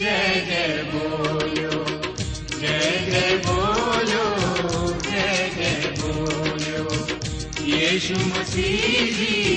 जय बोलो जय जय बोलो ज बोलो येषु मि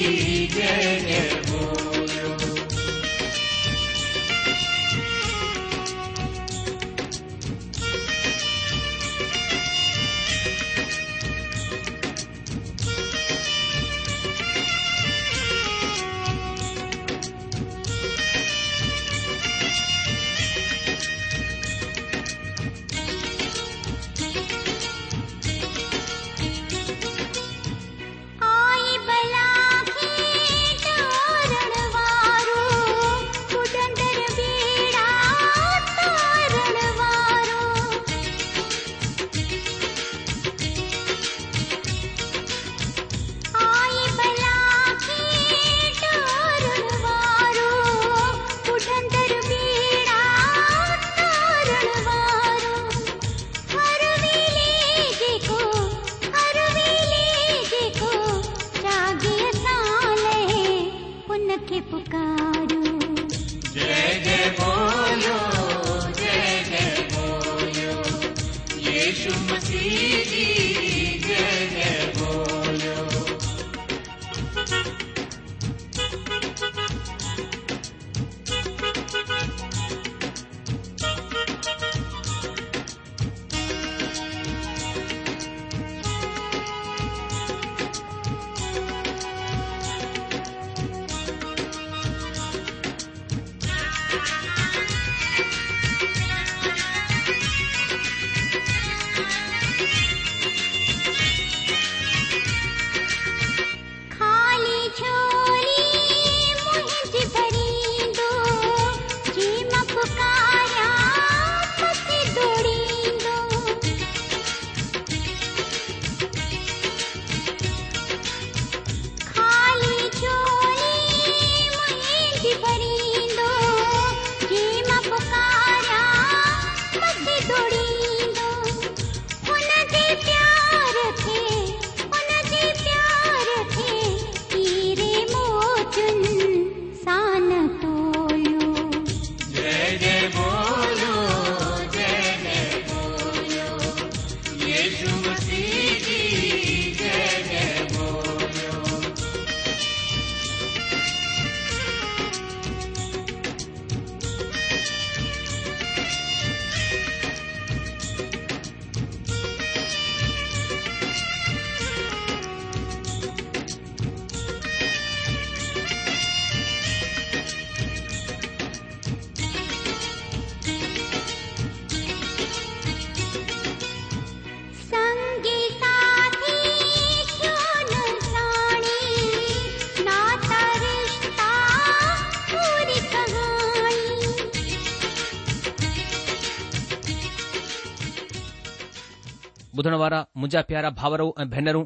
ॿुधण वारा मुंहिंजा प्यारा भाउरो ऐं भेनरूं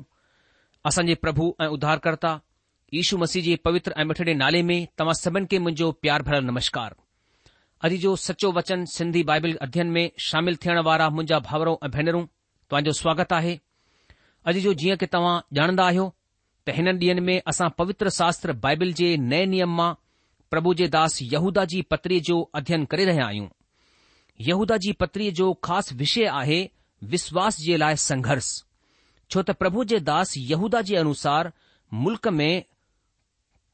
असांजे प्रभु ऐं उद्धारकर्ता ईशु मसीह जे पवित्र ऐं मिठड़े नाले में तव्हां सभिनि खे मुंहिंजो प्यार भरियल नमस्कार अॼु जो सचो वचन सिंधी बाइबल अध्ययन में शामिल थियण वारा मुंहिंजा भाउरो ऐं भेनरूं तव्हांजो स्वागत आहे अॼु जो जीअं की तव्हां ॼाणंदा आहियो त हिननि ॾींहनि में असां पवित्र शास्त्र बाइबल जे नए नियम मां प्रभु जे दास यहूदा जी पत्रीअ जो अध्ययन करे रहिया आहियूं यहूदा जी पत्रीअ जो ख़ासि विषय आहे विश्वास जे लाइ संघर्ष छो त प्रभु जे दास यहूदा जे अनुसार मुल्क में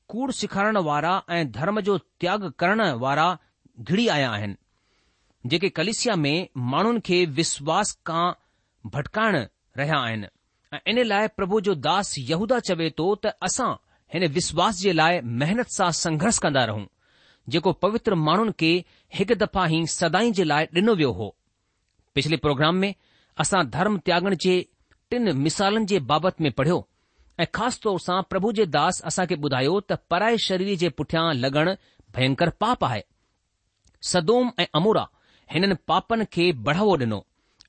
कूड़ सेखारण वारा ऐं धर्म जो त्याग करण वारा घिड़ी आया आहिनि जेके कलिसिया में माण्हुनि खे विश्वास खां भटकाइण रहिया आहिनि ऐं इन लाइ प्रभु जो दास यहूदा चवे थो त असां हिन विश्वास जे लाइ महिनत सां संघर्ष कंदा रहूं जेको पवित्र माण्हुनि खे हिकु दफ़ा ई सदाई जे लाइ ॾिनो वियो हो पिछले प्रोग्राम में असां धर्म त्यागन जे टिन मिसालनि जे बाबति में पढ़ियो ऐं ख़ासि तौर सां प्रभु जे दास असां खे ॿुधायो त पराए शरीर जे पुठियां लगण भयंकर पाप आहे सदोम ऐं अमूरा हिननि पापनि खे बढ़ावो डि॒नो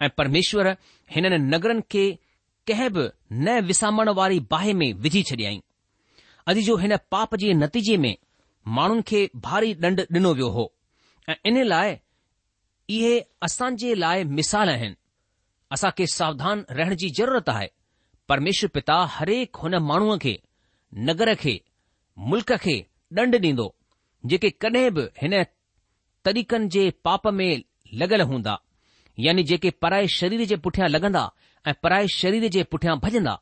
ऐ परमेश्वर हिननि नगरनि खे कंहिं बि न विसामण वारी बाहि मे विझी छॾियईं अॼ जो हिन पाप जे नतीजे में माण्हुनि खे भारी ॾंड डि॒नो वियो हो ऐं इन लाइ इहे असां लाइ मिसाल आहिनि असां खे सावधान रहण जी ज़रूरत आहे परमेश्वर पिता हरेक हुन माण्हूअ खे नगर खे मुल्क़ खे ॾंड ॾींदो जेके कॾहिं बि हिन तरीक़नि जे पाप में लॻल हूंदा यानी जेके पराए शरीर जे पुठियां लॻंदा ऐं पराए शरीर जे पुठियां भॼंदा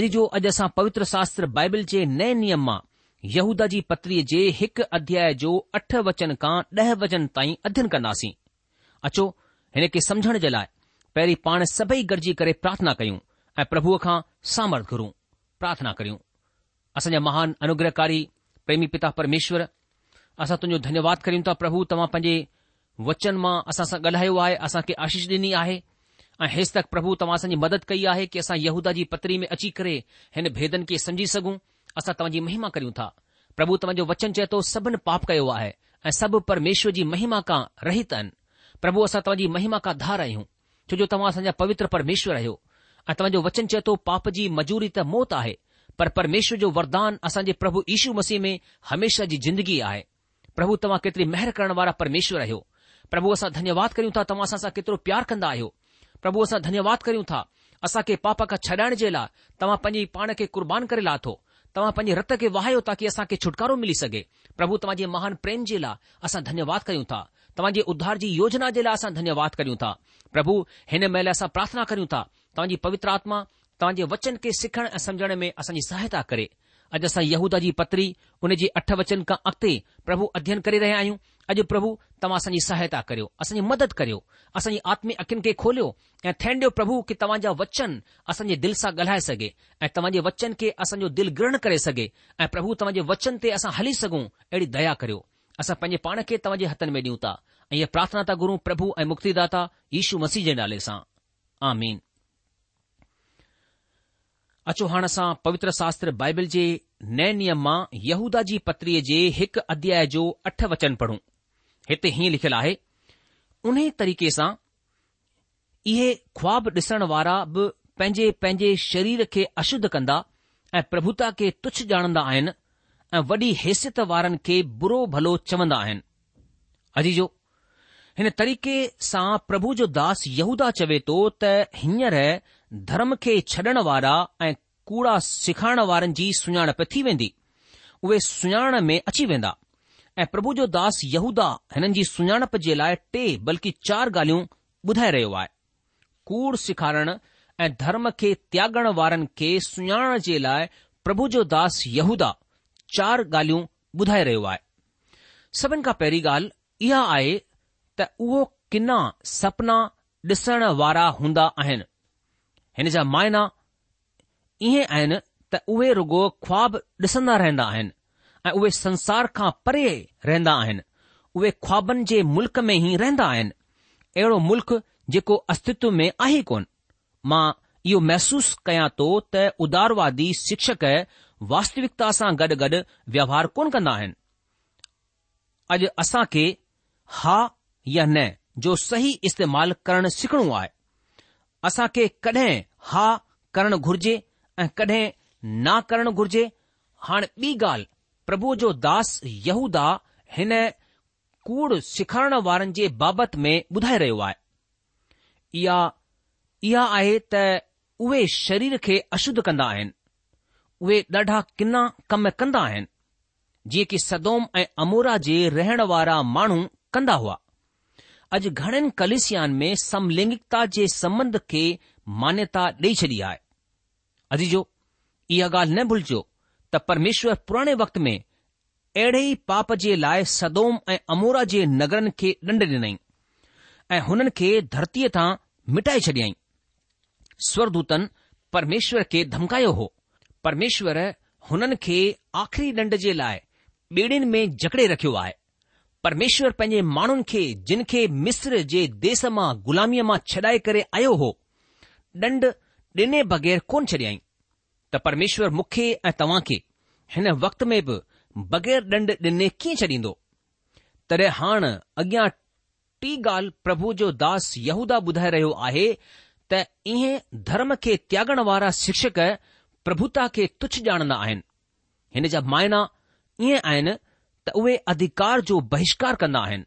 अॼु जो अॼु असां पवित्र शास्त्र बाइबल जे नए नियम मां यहूदा जी पत्रीअ जे हिकु अध्याय जो अठ वचन खां ॾह वचन ताईं अध्ययन कंदासीं अचो हिन खे समुझण जे लाइ पहिरीं पाण सभई गॾिजी करे प्रार्थना कयूं ऐं प्रभुअ खां सामर्थ घुरूं प्रार्थना करियूं असांजा महान अनुग्रहकारी प्रेमी पिता परमेश्वर असां तुंजो धन्यवाद करियूं था प्रभु तव्हां पंहिंजे वचन मां असां सां ॻाल्हायो आहे असांखे आशीष ॾिनी आहे ऐं हे तक पभु तव्हां असांजी मदद कई आहे की असां यहूदा जी पत्री में अची करे हिन भेदन खे सम्झी सघूं असां तव्हांजी महिमा करियूं था प्रभु तव्हांजो वचन चए थो सभिनी पाप कयो आहे ऐं सभु परमेश्वर जी महिमा खां रहित आहिनि प्रभु असां तव्हां महिमा खां धार आहियूं छोजो तव्हां असांजा पवित्र परमेश्वर आहियो ऐं तव्हांजो वचन चए थो पाप जी मजूरी त मौत आहे पर परमेश्वर जो वरदान असांजे प्रभु ईशू मसीह में हमेशा जी ज़िंदगी आहे प्रभु तव्हां केतिरी महिर करण वारा परमेश्वर आहियो प्रभु असां धन्यवाद करियूं था तव्हां असां सां केतिरो प्यारु कंदा आहियो प्रभु असां धन्यवाद करियूं था असांखे पाप खां छॾाइण जे लाइ तव्हां पंहिंजी पाण खे कुर्बान करे लाथो तव्हां पंहिंजे रत खे वाहियो ताकी असांखे छुटकारो मिली सघे प्रभु तव्हांजे महान प्रेम जे लाइ असां धन्यवाद कयूं था तव्हांजे उद्धार जी योजना जे लाइ असां धन्यवाद करियूं था प्रभु हिन महिल असां प्रार्थना करियूं था तव्हांजी पवित्र आत्मा तव्हांजे वचन खे सिखण ऐं समुझण में असांजी सहायता करे अॼु असां यहूदा जी पत्री हुनजे अठ वचन खां अॻिते प्रभु अध्ययन करे रहिया आहियूं अॼु प्रभु तव्हां असांजी सहायता करियो असांजी मदद करियो असांजी आत्मी अखियुनि खे खोलियो ऐं थैंडि॒यो प्रभु की तव्हांजा वचन असांजे दिलि सां ॻाल्हाए सघे ऐं तव्हांजे वचन खे असांजो दिल ग्रृण करे सघे ऐं प्रभु तव्हांजे वचन ते असां हली सघूं अहिड़ी दया करियो असां पंहिंजे पाण खे तव्हां जे हथनि में ॾियूं था ऐं इहा प्रार्थना था गुरु प्रभु ऐं मुक्तिदाता दाता यीशू मसीह जे नाले सां आमीन अचो हाणे असां पवित्र शास्त्र बाइबल जे नए नियम मां यहूदा जी पत्रीअ जे हिकु अध्याय जो अठ वचन पढ़ूं हिते हीअं लिखियलु आहे उन तरीक़े सां इहे ख्वाब ॾिसण वारा बि पंहिंजे पंहिंजे शरीर खे अशुद्ध कंदा ऐं प्रभुता खे तुच्छ ॼाणंदा आहिनि ऐं वॾी हैसियत वारनि खे बुरो भलो चवंदा आहिनि अजी जो हिन तरीक़े सां प्रभु जो दास यहूदा चवे थो त हींअर धर्म खे छॾण वारा ऐं कूड़ा सिखाइण वारनि जी सुञाणप थी वेंदी उहे सुञाण में अची वेंदा ऐं प्रभु जो दास यहूदा हिननि जी सुञाणप जे लाइ टे बल्कि चार ॻाल्हियूं ॿुधाए रहियो आहे कूड़ सिखाइणु ऐं धर्म खे त्यागण वारनि खे सुञाण जे लाइ प्रभु जो दास यहूदा चार ॻाल्हियूं ॿुधाए रहियो आहे सभिनि खां पहिरीं ॻाल्हि इहा आहे त उहो किना सपना ॾिसण वारा हूंदा आहिनि हिन जा मायना ईअं आहिनि त उहे रुगो ख़्वाब ॾिसंदा रहंदा आहिनि ऐं उहे संसार खां परे रहंदा आहिनि उहे ख़्वाबनि जे मुल्क़ में ई रहंदा आहिनि अहिड़ो मुल्क़ जेको अस्तित्व में आहे कोन मां इहो महसूसु कयां थो त उदारवादी शिक्षक वास्तविकता सां गॾु गॾु व्यवहार कोन कंदा आहिनि अॼु असां खे हा या न जो सही इस्तेमाल करणु सिखणो आहे असांखे कॾहिं हा करणु घुर्जे ऐं कॾहिं ना करणु घुर्जे हाणे ॿी ॻाल्हि प्रभु जो दास यूदा हिन कूड़ सिखणु वारनि जे बाबति में ॿुधाए रहियो आहे इहा आहे त उहे शरीर खे अशुद्ध कंदा आहिनि उहे ॾाढा किना कम कंदा आहिनि जीअं की सदोम ऐं अमोरा जे रहण वारा माण्हू कंदा हुआ अॼु घणनि कलेसियान में समलैंगिकता जे संबंध खे मान्यता ॾेई छॾी आहे अजी जो इहा ॻाल्हि न भुलिजो त परमेश्वर पुराणे वक़्त में अहिड़े ई पाप जे लाइ सदोम ऐं अमोरा जे नगरनि खे ॾंड ॾिनई ऐं हुननि खे धरतीअ तां मिटाए छॾियईं स्वरदूतन परमेश्वर खे धमकायो हो પરમેશ્વર હુનન કે આખરી ડંડ જે લાય બીડિન મે જકડે રખ્યો આય પરમેશ્વર પજે માણન કે જિન કે મિસર જે દેશમાં ગુલામીમાં છડાઈ કરે આયો હો ડંડ દેને બગેર કોણ છડાઈ તા પરમેશ્વર મુખે તવા કે હને વખત મે બગેર ડંડ દેને કે છડી દો તરે હાણ અગ્યા ટી ગાલ પ્રભુ જો દાસ યહુદા બુધાય રહ્યો આહે ત એ ધર્મ કે ત્યાગણ વારા શિક્ષક प्रभुता खे तुच्छ ॼाणंदा आहिनि हिन जा मायना ईअं आहिनि त उहे अधिकार जो बहिष्कार कंदा आहिनि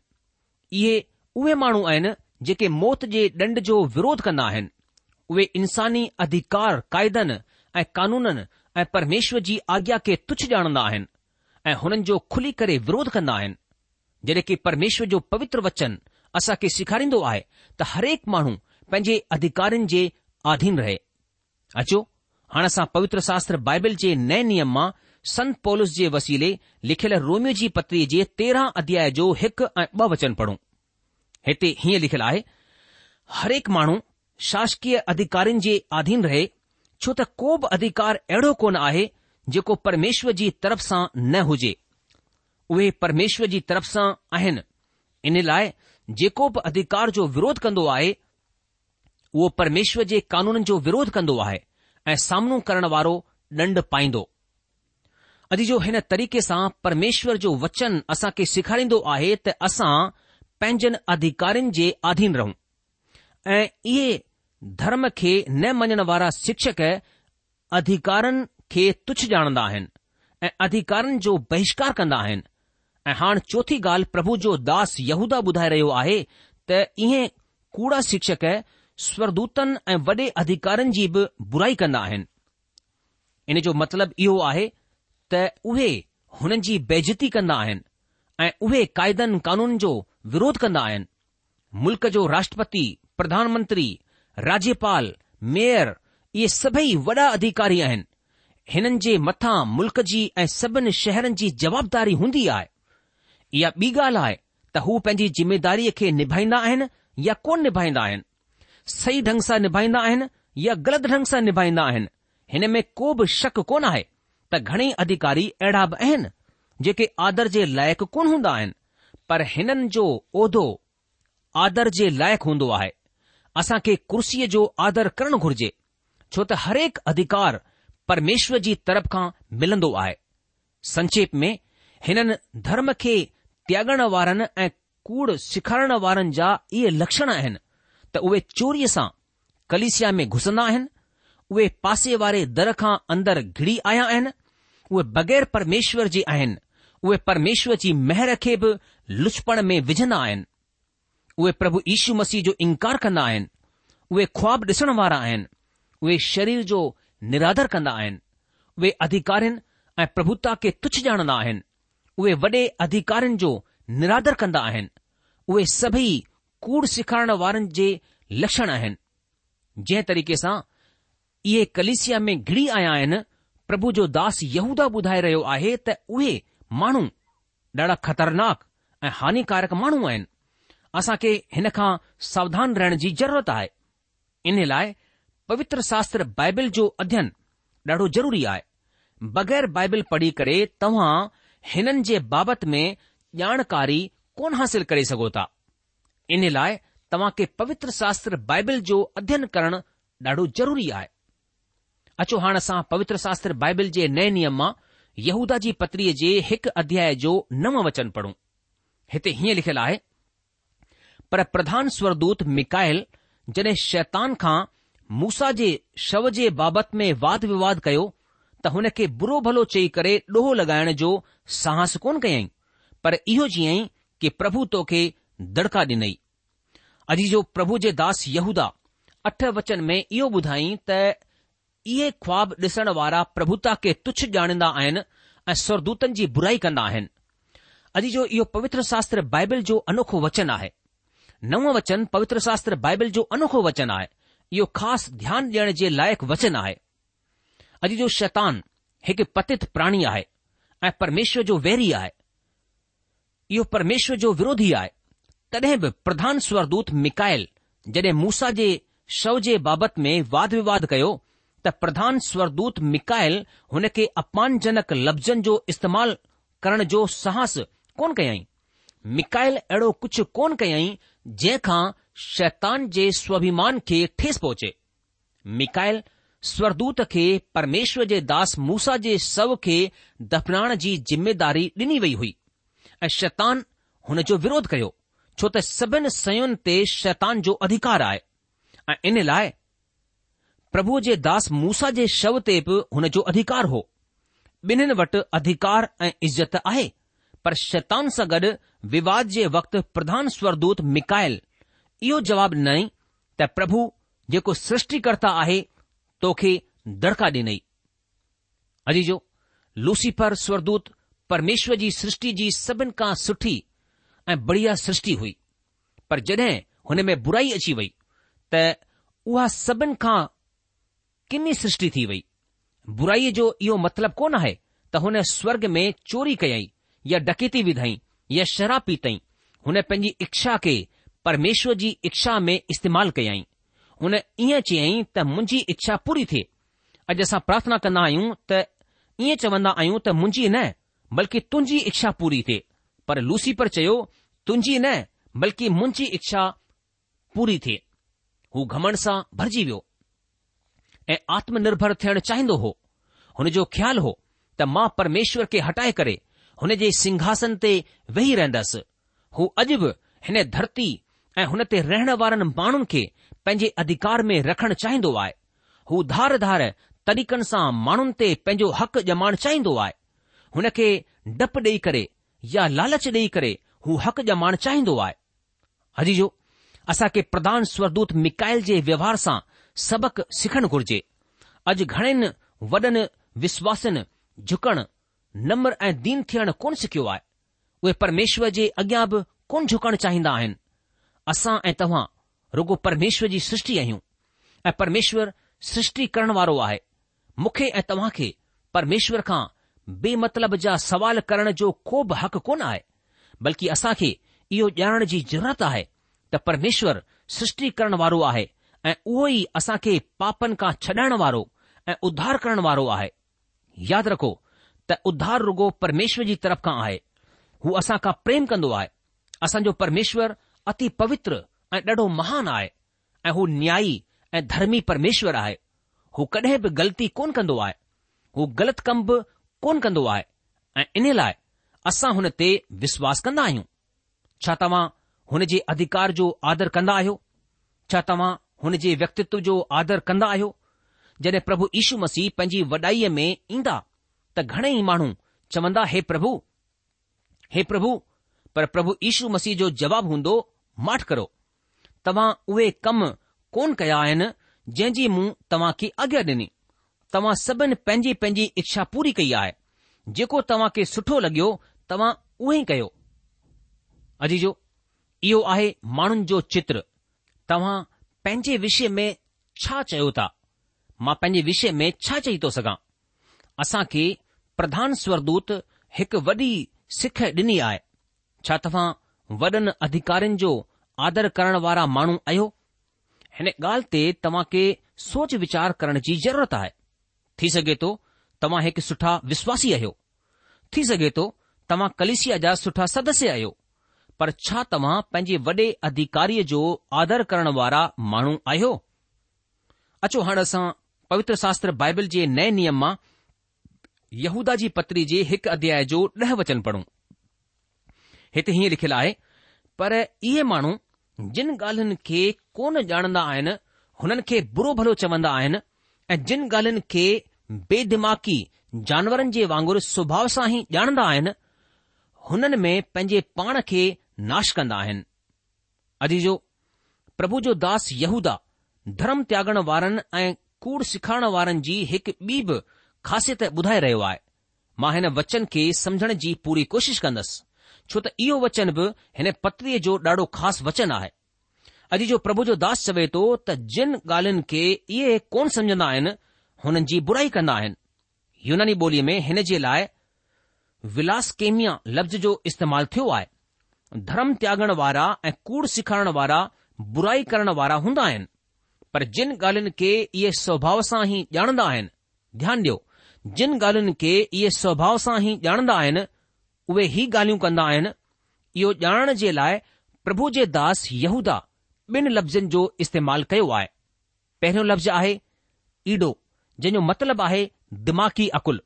इहे उहे माण्हू आहिनि जेके मौत जे ॾंड जो विरोध कंदा आहिनि उहे इंसानी अधिकार क़ाइदनि ऐं कानूननि ऐं परमेश्वर जी आज्ञा खे तुच्छ ॼाणंदा आहिनि ऐं हुननि जो खुली करे विरोध कंदा आहिनि जॾहिं की परमेश्वर जो पवित्र वचन असां खे सेखारींदो आहे त हरेक माण्हू पंहिंजे अधिकारनि जे आधीन रहे अचो हाणे असां पवित्र शास्त्र बाइबल जे नए नियम मां संत पोलस जे वसीले लिखियलु जी पत्री जे तेरहं अध्याय जो हिकु ऐं ब॒ वचन पढ़ूं हिते हीअं लिखियलु आहे हरेक माण्हू शासकीय अधिकारियुनि जे आधीन रहे छो त को बि अधिकार अहिड़ो कोन आहे जेको परमेश्वर जी तरफ़ सां न हुजे उहे परमेश्वर जी तरफ़ सां आहिनि इन लाइ जेको बि अधिकार जो विरोध कंदो आहे उहो परमेश्वर जे कानून जो विरोध कंदो आहे ऐं सामनो करण वारो ॾंड पाईंदो अॼु जो हिन तरीक़े सां परमेश्वर जो वचन असां खे सेखारींदो आहे त असां पंहिंजनि अधिकारियुनि जे अधीन रहूं ऐं इहे धर्म खे न मञण वारा शिक्षक अधिकारनि खे तुछ ॼाणंदा आहिनि ऐं अधिकारनि जो बहिष्कार कंदा आहिनि ऐं हाणे चोथी ॻाल्हि प्रभु जो दास यहूदा ॿुधाए रहियो आहे त इहे कूड़ा शिक्षक स्वरदूतनि ऐं वॾे अधिकारनि जी बि बुराई कंदा आहिनि इन जो मतिलबु इहो आहे त उहे हुननि जी बेज़ती कंदा आहिनि ऐं उहे क़ाइदनि कानून जो विरोध कंदा आहिनि मुल्क़ जो राष्ट्रपति प्रधानमंत्री राज्यपाल मेयर इहे सभई वॾा अधिकारी आहिनि हिननि जे मथां मुल्क़ जी ऐं सभिनि शहरनि जी जवाबदारी हूंदी आहे इहा ॿी ॻाल्हि आहे त हू पंहिंजी ज़िमेदारीअ खे निभाईंदा आहिनि या कोन निभाईंदा आहिनि सही ढंग सां निभाईंदा आहिनि या ग़लति ढंग सां निभाईंदा आहिनि हिन में को बि शक कोन आहे त घणेई अधिकारी अहिड़ा बि आहिनि जेके आदर जे लाइक़ु कोन हूंदा आहिनि पर हिननि जो उहिदो आदर जे लाइक़ु हूंदो आहे असां खे कुर्सीअ जो आदर करणु घुर्जे छो त हरेक अधिकार परमेश्वर जी तरफ़ खां मिलंदो आहे संक्षेप में हिननि धर्म खे त्यागण वारनि ऐं कूड़ सेखारण वारनि जा इहे लक्षण आहिनि त उहे चोरीअ सां कलिसिया में घुसंदा आहिनि उहे पासे वारे दर खां अंदरि घिरी आया आहिनि उहे बग़ैर परमेश्वर जे आहिनि उहे परमेश्वर जी महर खे बि लुछपण में विझंदा आहिनि उहे प्रभु यीशु मसीह जो इनकार कंदा आहिनि उहे ख़्वाब ॾिसण वारा आहिनि उहे शरीर जो निरादर कंदा आहिनि उहे अधिकारिन ऐं प्रभुता खे तुच्छ ॼाणंदा आहिनि उहे वॾे अधिकारनि जो निरादर कंदा आहिनि उहे सभई कूड़ सिखारण वारनि जे लक्षण आहिनि जंहिं तरीक़े सां इहे कलिसिया में घिरी आया आहिनि प्रभु जो दास युधाए रहियो आहे त उहे माण्हू ॾाढा ख़तरनाक ऐं हानिकारक माण्हू आहिनि असांखे हिनखां सावधान रहण जी ज़रूरत आहे इन लाइ पवित्र शास्त्र बाइबिल जो अध्ययन ॾाढो ज़रूरी आहे बगै़र बाइबिल पढ़ी करे तव्हां हिननि जे बाबति में ॼाणकारी कोन हासिल करे सघो था इन लाइ तव्हां खे पवित्र शास्त्र बाइबिल जो अध्ययन करणु ॾाढो ज़रूरी आहे अचो हाणे असां पवित्र शास्त्र बाइबिल जे नए नियम मां यहूदा जी पत्रीअ जे हिकु अध्याय जो नव वचन पढ़ूं हिते हीअं लिखियलु आहे पर प्रधान स्वरदूत मिकायल जॾहिं शैतान खां मूसा जे शव जे बाबति में वाद विवाद कयो त हुन खे बुरो भलो चई करे ॾोहो लॻाइण जो साहस कोन कयाईं पर इहो जीअं की प्रभु तोखे दड़िका ॾिनई अॼु जो प्रभु जे दास यहूदा अठ वचन में इहो ॿुधाईं त इहे ख़्वाबु ॾिसण वारा प्रभुता खे तुच्छ ॼाणींदा आहिनि ऐं स्वरदूतनि जी बुराई कंदा आहिनि अॼु जो इहो पवित्र शास्त्राइबल जो अनोखो वचन आहे नव वचन पवित्र शास्त्र बाइबिल जो अनोखो वचन आहे इहो ख़ासि ध्यानु ॾियण जे लाइक़ु वचन आहे अॼु जो शैतान हिकु पतित प्राणी आहे ऐं परमेश्वर जो वैरी आहे इहो परमेश्वर जो विरोधी आहे तॾहिं बि प्रधान स्वरदूत मिकाइल जॾहिं मूसा जे शव जे बाबति में वाद विवाद कयो त प्रधान स्वरदूत मिकायल हुन खे अपमानजनक लफ़्ज़नि जो इस्तेमाल करण जो सहस कोन कयाई मिकाइल अहिड़ो कुझु कोन कयाई जंहिंखां शैतान जे स्वाभिमान खे ठेसि पहुचे मिकायल स्वरदूत खे परमेश्वर जे दास मूसा जे शव खे दफनाइण जी ज़िम्मेदारी डि॒नी वई हुई ऐं शैतान हुन जो विरोध कयो छो त सभिनि सयुनि ते शैतान जो अधिकार आहे ऐं इन लाइ प्रभुअ जे दास मूसा जे शव ते बि हुन जो अधिकार हो ॿिन्हिनि वटि अधिकार ऐं इज़त आहे पर शैतान सां गॾु विवाद जे वक़्ति प्रधान स्वरदूत मिकायल इहो जवाबु ॾई त प्रभु जेको सृष्टिकर्ता आहे तोखे दड़िका ॾिनई अजी जो लूसीफर स्वरदूत परमेश्वर जी सृष्टि जी सभिनि खां सुठी ऐ बढ़िया सृष्टि हुई पर जड॒हिं हुन में बुराई अची वई त उहा सभिनि खां किनी सृष्टि थी वई बुराईअ जो इहो मतिलबु कोन आहे त हुन स्वर्ग में चोरी कयाई या ॾकेती विधई या शराब पीतई हुन पंहिंजी इच्छा खे परमेश्वर जी इच्छा में इस्तेमालु कयाई हुन ईअं चयई त मुंहिंजी इच्छा पूरी थिए अॼु असां प्रार्थना कंदा आहियूं त ईअं चवन्दा आहियूं त मुंहिंजी न बल्कि तुंहिंजी इच्छा पूरी थिए पर लूसीपर चयो तुंहिंजी न बल्कि मुंहिंजी इच्छा पूरी थिए हू घमण सां भरिजी वियो ऐं आत्मनिर्भर थियणु चाहींदो हो हुन जो ख़्यालु हो त मां परमेश्वर खे हटाए करे हुन जे सिंघासन ते वेही रहंदसि हू अॼु बि हिन धरती ऐं हुन ते रहण वारनि माण्हुनि खे पंहिंजे अधिकार में रखणु चाहिंदो आहे हू धार धार तरीक़नि सां माण्हुनि ते पंहिंजो हक़ु ॼमाइणु चाहींदो आहे हुन खे डपु ॾेई करे या लालच ॾेई करे हू हक़ ॼमाण चाहींदो आहे अजी जो खे प्रधान स्वरदूत मिकाइल जे व्यवहार सां सबक सिखणु घुर्जे अॼु घणनि वॾनि विश्वासनि झुकणु नम्र ऐं दीन थियणु कोन सिखियो आहे उहे परमेश्वर जे अॻियां बि कोन झुकणु चाहींदा आहिनि असां ऐं तव्हां रुगो परमेश्वर जी सृष्टि आहियूं ऐं परमेश्वर सृष्टि करण वारो आहे मूंखे ऐं तव्हां खे परमेश्वर खां बे मतिलब जा सुवाल करण जो को बि हक़ु कोन आहे बल्कि असांखे इहो ॼाणण जी ज़रूरत आहे त परमेश्वरु सृष्टिकरण वारो आहे ऐं उहो ई असां खे पापनि खां छॾाइण वारो ऐं उधार करण वारो आहे यादि रखो त उधार रुॻो परमेश्वर जी तरफ़ खां आहे हू असां खां प्रेम कंदो आहे असांजो परमेश्वरु अति पवित्र ऐं ॾाढो महान आहे ऐं हू न्याई ऐं धर्मी परमेश्वरु आहे हू कॾहिं बि ग़लती कोन कंदो आहे हू ग़लति कम बि कोन कंदो आहे ऐं इन लाइ असां हुन ते विश्वास कंदा आहियूं छा तव्हां हुन जे अधिकार जो आदर कंदा आहियो छा तव्हां हुन जे व्यक्तित्व जो आदर कंदा आहियो जॾहिं प्रभु यीशू मसीह पंहिंजी वॾाईअ में ईंदा त घणेई माण्हू चवंदा हे प्रभु हे प्रभु पर प्रभु यीशू मसीह जो जवाबु हूंदो माठ करो तव्हां उहे कम कोन कया आहिनि जंहिं जी मूं तव्हां खे आज्ञा ॾिनी तव्हां सभिनि पंहिंजी पंहिंजी इच्छा पूरी कई आहे जेको तव्हां खे सुठो लॻियो तव्हां उहो ई कयो अजीजो इहो आहे माण्हुनि जो चित्र तव्हां पंहिंजे विषय में छा चयो था मां पंहिंजे विषय में छा चई थो सघां असां खे प्रधान स्वरदूत हिकु वॾी सिख ॾिनी आहे छा तव्हां वॾनि अधिकारियुनि जो आदर करण वारा माण्हू आहियो हिन ॻाल्हि ते तव्हां खे सोच वीचार करण जी ज़रूरत आहे थी सघे थो तव्हां हिकु सुठा विश्वासी आहियो थी सघे थो तव्हां कलिसिया जा सुठा सदस्य आहियो पर छा तव्हां पंहिंजे वॾे अधिकारीअ जो आदर करण वारा माण्हू आहियो अचो हाणे असां पवित्र शास्त्र बाइबल जे नए नियम मां यहूदा जी पत्री जे हिकु अध्याय जो ॾह वचन पढ़ूं हिते हीअं लिखियलु आहे पर इहे माण्हू जिन ॻाल्हियुनि खे कोन ॼाणंदा आहिनि हुननि खे बुरो भलो चवंदा आहिनि ऐं जिन ॻाल्हियुनि खे बेदिमाक़ी जानवरनि जे वांगुरु स्वभाव सां ई ॼाणंदा आहिनि हुननि में पंहिंजे पाण खे नाश कंदा आहिनि अजी जो प्रभु जो दास यहूदा धर्म त्यागण वारनि ऐं कूड़ सिखाइण वारनि जी हिकु ॿी बि ख़ासियत ॿुधाए रहियो आहे मां हिन वचन खे समझण जी पूरी कोशिश कंदसि छो त इहो वचन बि हिन पत्रीअ जो ॾाढो ख़ासि वचन आहे अॼु जो प्रभु जो दास चवे थो त जिन ॻाल्हियुनि खे इहे कोन सम्झंदा आहिनि हुननि जी बुराई कंदा आहिनि यूनानी ॿोलीअ में हिन जे लाइ विलास कैमिया लफ़्ज़ जो इस्तेमालु थियो आहे धर्म त्यागण वारा ऐं कूड़ सिखारण वारा बुराई करण वारा हूंदा आहिनि पर जिन ॻाल्हियुनि खे इहे स्वभाव सां ई ॼाणंदा आहिनि ध्यानु ॾियो जिन ॻाल्हियुनि खे इहे स्वभाव सां ई ॼाणंदा आहिनि उहे ई ॻाल्हियूं कंदा आहिनि इहो ॼाणण जे लाइ प्रभु जे दास यहूदा लफ़्ज़नि जो इस्तेमालु कयो आहे पहिरियों लफ़्ज़ आहे ईडो जंहिंजो मतिलबु आहे दिमाग़ी अक़ुल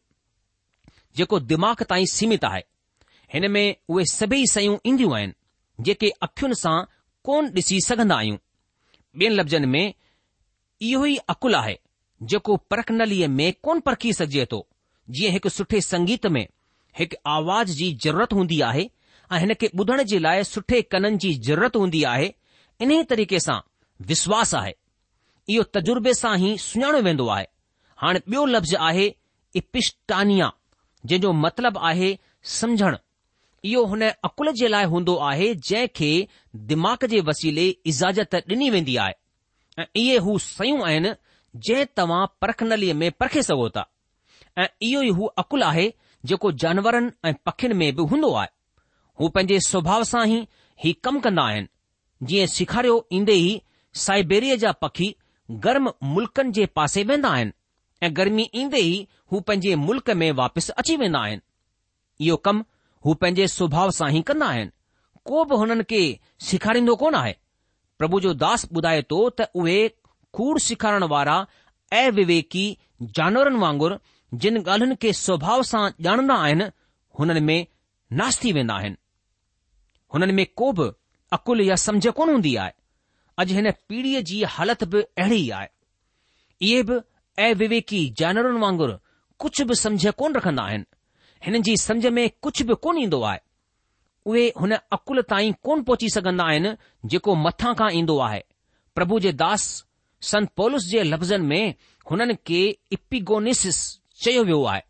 जेको दिमाग़ ताईं सीमित आहे हिन में उहे सभई शयूं ईंदियूं आहिनि जेके अखियुनि सां कोन ॾिसी सघंदा आहियूं ॿियनि लफ़्ज़नि में इहो ई अकुल आहे जेको परखनलीअ में कोन परखी सघिजे थो जीअं हिकु सुठे संगीत में हिकु आवाज़ जी ज़रूरत हूंदी आहे ऐं हिन खे ॿुधण जे लाइ सुठे कननि जी ज़रूरत हूंदी आहे इन्हीअ तरीक़े सां विश्वास आहे इहो तजुर्बे सां ई सुञाणो वेंदो आहे हाणे ॿियो लफ़्ज़ आहे इपिश्टानिया जंहिंजो मतिलबु आहे समुझणु इहो हुन अकुल जे लाइ हूंदो आहे जंहिं खे दिमाग़ जे वसीले इज़ाज़त ॾिनी वेंदी आहे ऐं इहे हू सयूं आहिनि जंहिं तव्हां परखनलीअ में परखे सघो था ऐं इहो ई हू अकुलु आहे जेको जानवरनि ऐं पखियुनि में बि हूंदो आहे हू पंहिंजे स्वभाव सां ई हीउ कमु कंदा आहिनि जीअं सिखारियो ईंदे ई साइबेरिया जा पखी गर्म मुल्कनि जे पासे वेंदा आहिनि ऐं गर्मी ईंदे ई हू पंहिंजे मुल्क़ में वापसि अची वेंदा आहिनि इयो कमु हू पंहिंजे स्वभाउ सां ई कंदा आहिनि को बि हुननि खे सिखारींदो कोन आहे प्रभु जो दास ॿुधाए थो त उहे कूड़ सेखारण वारा ऐं जानवरनि वांगुरु जिन ॻाल्हिन खे स्वभाउ सां ॼाणंदा आहिनि हुननि में नाश थी वेंदा आहिनि हुननि में को बि अकुल या समझ कोन हूंदी आहे अॼु हिन पीढ़ीअ जी हालत बि अहिड़ी आहे इहे बि अविवेकी जानवरनि वांगुरु कुझु बि समझ कोन रखंदा आहिनि हिन जी समझ में कुझु बि कोन ईंदो आहे उहे हुन अकुल ताईं कोन पहुची सघंदा आहिनि जेको मथां खां ईंदो आहे प्रभु जे दास संत पोलिस जे लफ़्ज़नि में हुननि खे इपिगोनिसिस चयो वियो आहे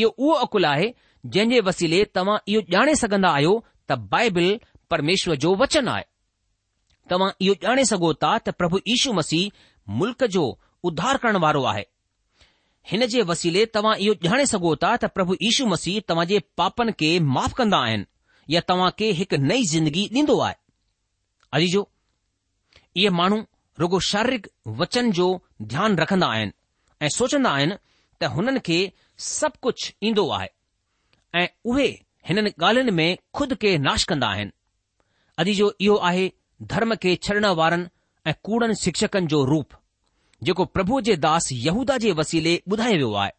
इहो उहो अकुलु आहे जंहिं जे वसीले तव्हां इहो ॼाणे सघंदा आहियो त बाइबिल परमेश्वर जो वचन आहे तव्हां इहो ॼाणे सघो था त प्रभु यीशु मसीह मुल्क़ जो उधार करण वारो आहे हिन जे वसीले तव्हां इहो ॼाणे सघो था त प्रभु यीशू मसीह जे पापनि खे माफ़ कंदा आहिनि या तव्हां खे हिकु नई ज़िंदगी ॾींदो आहे अजी जो इहे माण्हू रुगो शारीरिक वचन जो ध्यानु रखंदा आहिनि ऐं सोचंदा आहिनि त हुननि खे सभु कुझु ईंदो आहे ऐं उहे हिननि ॻाल्हियुनि में खुद खे नाश कंदा आहिनि अॼु जो इहो आहे धर्म खे छॾण वारनि ऐं कूड़नि शिक्षकनि जो रूप जेको प्रभु जे दास यहूदा जे वसीले ॿुधायो वियो आहे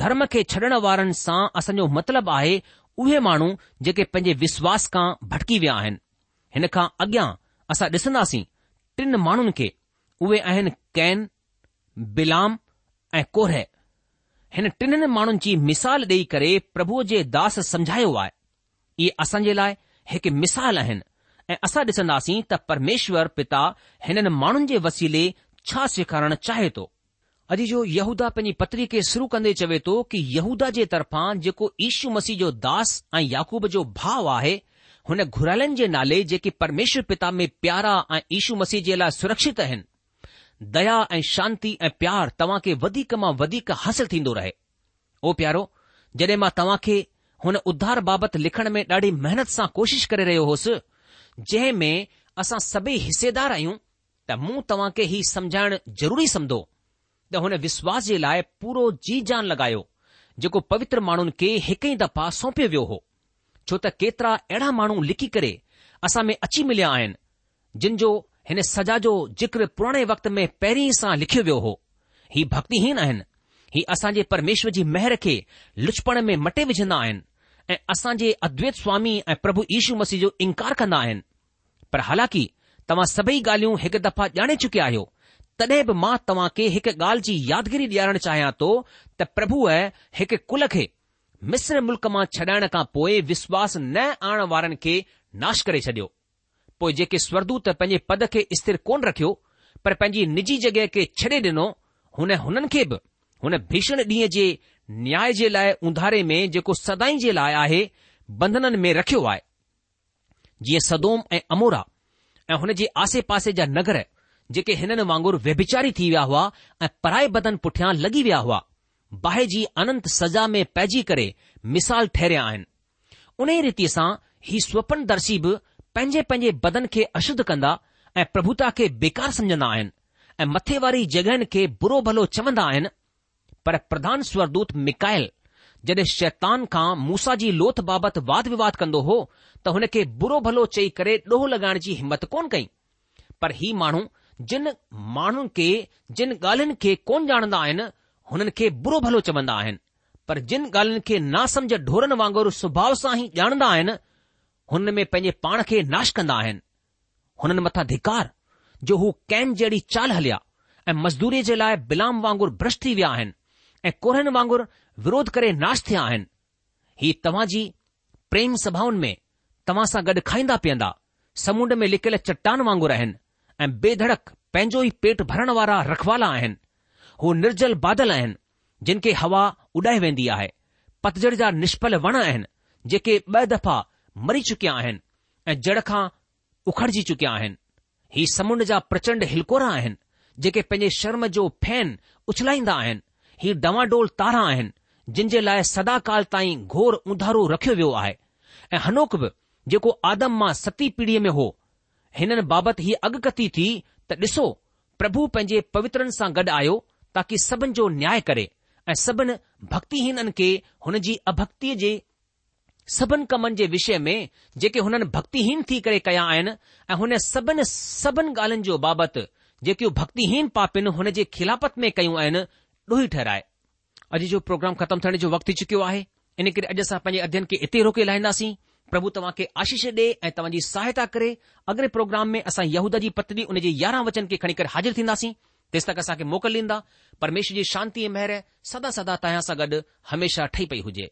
धर्म खे छॾण वारनि सां असांजो मतिलबु आहे उहे माण्हू जेके पंहिंजे विश्वास खां भटकी विया आहिनि हिन खां अॻियां असां ॾिसंदासीं टिन माण्हुनि खे उहे आहिनि कैन बिलाम ऐं कोरह हिन टिन्हनि माण्हुनि जी मिसाल ॾेई करे प्रभुअ जे दास समझायो आहे इहे असांजे लाइ हिकु मिसाल आहिनि ऐं असां ॾिसंदासीं त परमेश्वर पिता हिननि माण्हुनि जे वसीले छा स्खारणु चाहे थो अॼु जो यहूदा पंहिंजी पत्री खे शुरू कंदे चवे थो कि यहूदा जे तरफ़ां जेको ईशू मसीह जो दास ऐं याकूब जो भाउ आहे हुन घुरालनि जे नाले जेके परमेश्वर पिता में प्यारा ऐं ईशू मसीह जे लाइ सुरक्षित आहिनि दया ऐं शांती ऐं प्यार तव्हां खे वधीक मां वधीक हासिल थींदो रहे ओ प्यारो जॾहिं मां तव्हां खे हुन उद्धार बाबति लिखण में ॾाढी महिनत सां कोशिश करे रहियो होसि जंहिं में असां सभई हिसेदार आहियूं त मूं तव्हां खे हीउ समुझाइण ज़रूरी सम्झो त हुन विश्वास जे लाइ पूरो जी जान लॻायो जेको पवित्र माण्हुनि खे हिकु ई दफ़ा सौंपियो वियो हो छो त केतिरा अहिड़ा माण्हू लिखी करे असां में अची मिलिया आहिनि जिन जो हिन सजा जो ज़िक्र पुराणे वक़्त में पहिरीं सां लिखियो वियो हो ही भक्तिहीन आहिनि हीउ असांजे परमेश्वर जी महर खे लुचपण में मटे विझंदा आहिनि ऐं असां जे अद्वैत स्वामी ऐं प्रभु यीशू मसीह जो इनकार कंदा आहिनि पर हालांकि तव्हां सभई ॻाल्हियूं हिकु दफ़ा ॼाणे चुकिया आहियो तॾहिं बि मां तव्हां खे हिकु ॻाल्हि जी यादगिरी ॾियारण चाहियां थो त प्रभुअ हिकु कुल खे मिस्र मुल्क़ मां छॾाइण खां पोइ विश्वास न आणण वारनि खे नाश करे छॾियो पोइ जेके स्वर्दूत पंहिंजे पद खे स्थिर कोन रखियो पर पंहिंजी निजी जॻहि खे छॾे ॾिनो हुन हुननि खे बि हुन भीषण ॾींहं जे न्याय जे लाइ उंधारे में जेको सदाई जे लाइ आहे बंधननि में रखियो आहे जीअं सदोम ऐं अमोरा ऐं हुन जे आसे पासे जा नगर जेके हिननि वांगुरु व्यभिचारी थी विया हुआ ऐं पराए बदन पुठियां लगी विया हुआ जी अनंत सज़ा में पइजी करे मिसाल ठहिरिया आहिनि उन रीति सां ही स्वपन दर्शी बि पंहिंजे पंहिंजे बदन खे अशुद्ध कंदा ऐं प्रभुता खे बेकार सम्झंदा आहिनि ऐं मथे वारी जॻहियुनि खे बुरो भलो चवंदा आहिनि पर प्रधान स्वरदूत मिकायल जॾहिं शैतान खां मूसा जी लोथ बाबति वाद विवाद कंदो हो त हुन खे बुरो भलो चई करे ॾोहो लॻाइण जी हिमत कोन कई पर ही माण्हू जिन माण्हुनि खे जिन ॻाल्हियुनि खे कोन ॼाणंदा आहिनि हुननि खे बुरो भलो चवंदा आहिनि पर जिन ॻाल्हियुनि खे नासमुझ ढोरनि वांगुरु सुभाउ सां ई ॼाणंदा आहिनि हुन में पंहिंजे पाण खे नाश कंदा आहिनि हुननि मथां धिकार जो हू कैन जहिड़ी चाल हलिया ऐं मज़दूरीअ जे लाइ बिलाम वांगुरु भ्रष्ट थी विया आहिनि ऐं कोरनि वांगुरु विरोध करे नाश थिया आहिनि ही तव्हां जी प्रेम सभाउनि में तव्हां सां गॾु खाईंदा पीअंदा समुंड में लिकियल चट्टान वांगुर आहिनि ऐं बेधड़क पंहिंजो ई पेट भरण वारा रखवाला आहिनि हू निर्जल बादल आहिनि जिन खे हवा उॾाए वेंदी आहे पतझड़ जा निष्फल वण आहिनि जेके ॿ दफ़ा मरी चुकिया आहिनि ऐं जड़ खां उखड़जी चुकिया आहिनि ही समुंड जा प्रचंड हिलकोरा आहिनि जेके पंहिंजे शर्म जो फैन उछलाईंदा आहिनि ही डवांडोल तारा आहिनि जिनि जे लाइ सदाकाल ताईं घोर उधारो रखियो वियो आहे ऐं हनोकि बि जेको आदम मा सती पीढ़ीअ में हो हिननि बाबति ही अॻकथी थी त ॾिसो प्रभु पंहिंजे पवित्रनि सां गॾु आहियो ताकी सभिनी जो न्याय करे ऐं सभिनी भक्तिहीननि खे हुन जी अभक्तीअ जे सभिनी कमनि जे विषय में जेके हुननि भक्तिहीन थी करे कया आहिनि ऐं हुन सभिनी सभिनी ॻाल्हियुनि जो बाबति जेकियूं भक्तिहीन पापिन हुन जे खिलापत में कयूं आहिनि ॾोही ठहराए अॼु जो प्रोग्राम ख़तमु थियण जो वक़्तु थी चुकियो आहे इन करे अॼु असां पंहिंजे अध्यन खे इते रोके लाहींदासीं प्रभु तव्हांखे आशीष ॾिए ऐं तव्हांजी सहायता करे अगरि प्रोग्राम में असां यहूदा जी पत्नी उन जे यारहं वचन खे खणी करे हाज़िर थींदासीं तेसि तक असांखे मोकल ॾींदा परमेश्वर जी शांती ऐं महिर सदा सदा तव्हां सां गॾु हमेशह ठही पई हुजे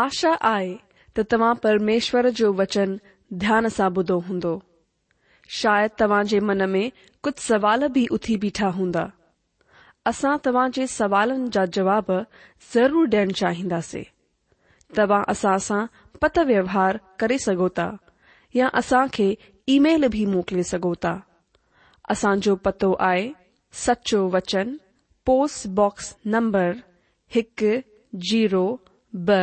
आशा आहे त तव्हां परमेश्वर जो वचन ध्यान सां ॿुधो हूंदो शायदि तव्हां मन में कुछ सवाल भी उथी बीठा हूंदा असां तव्हां सवालन जा जवाब ज़रूर डि॒यण चाहिंदासीं तव्हां असां सां पत व्यवहार करे सगोता था या असां खे ईमेल बि मोकिले सघो था असांजो पतो आहे सचो वचन पोस्ट बॉक्स नंबर हिकु जीरो ब॒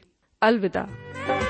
अलविदा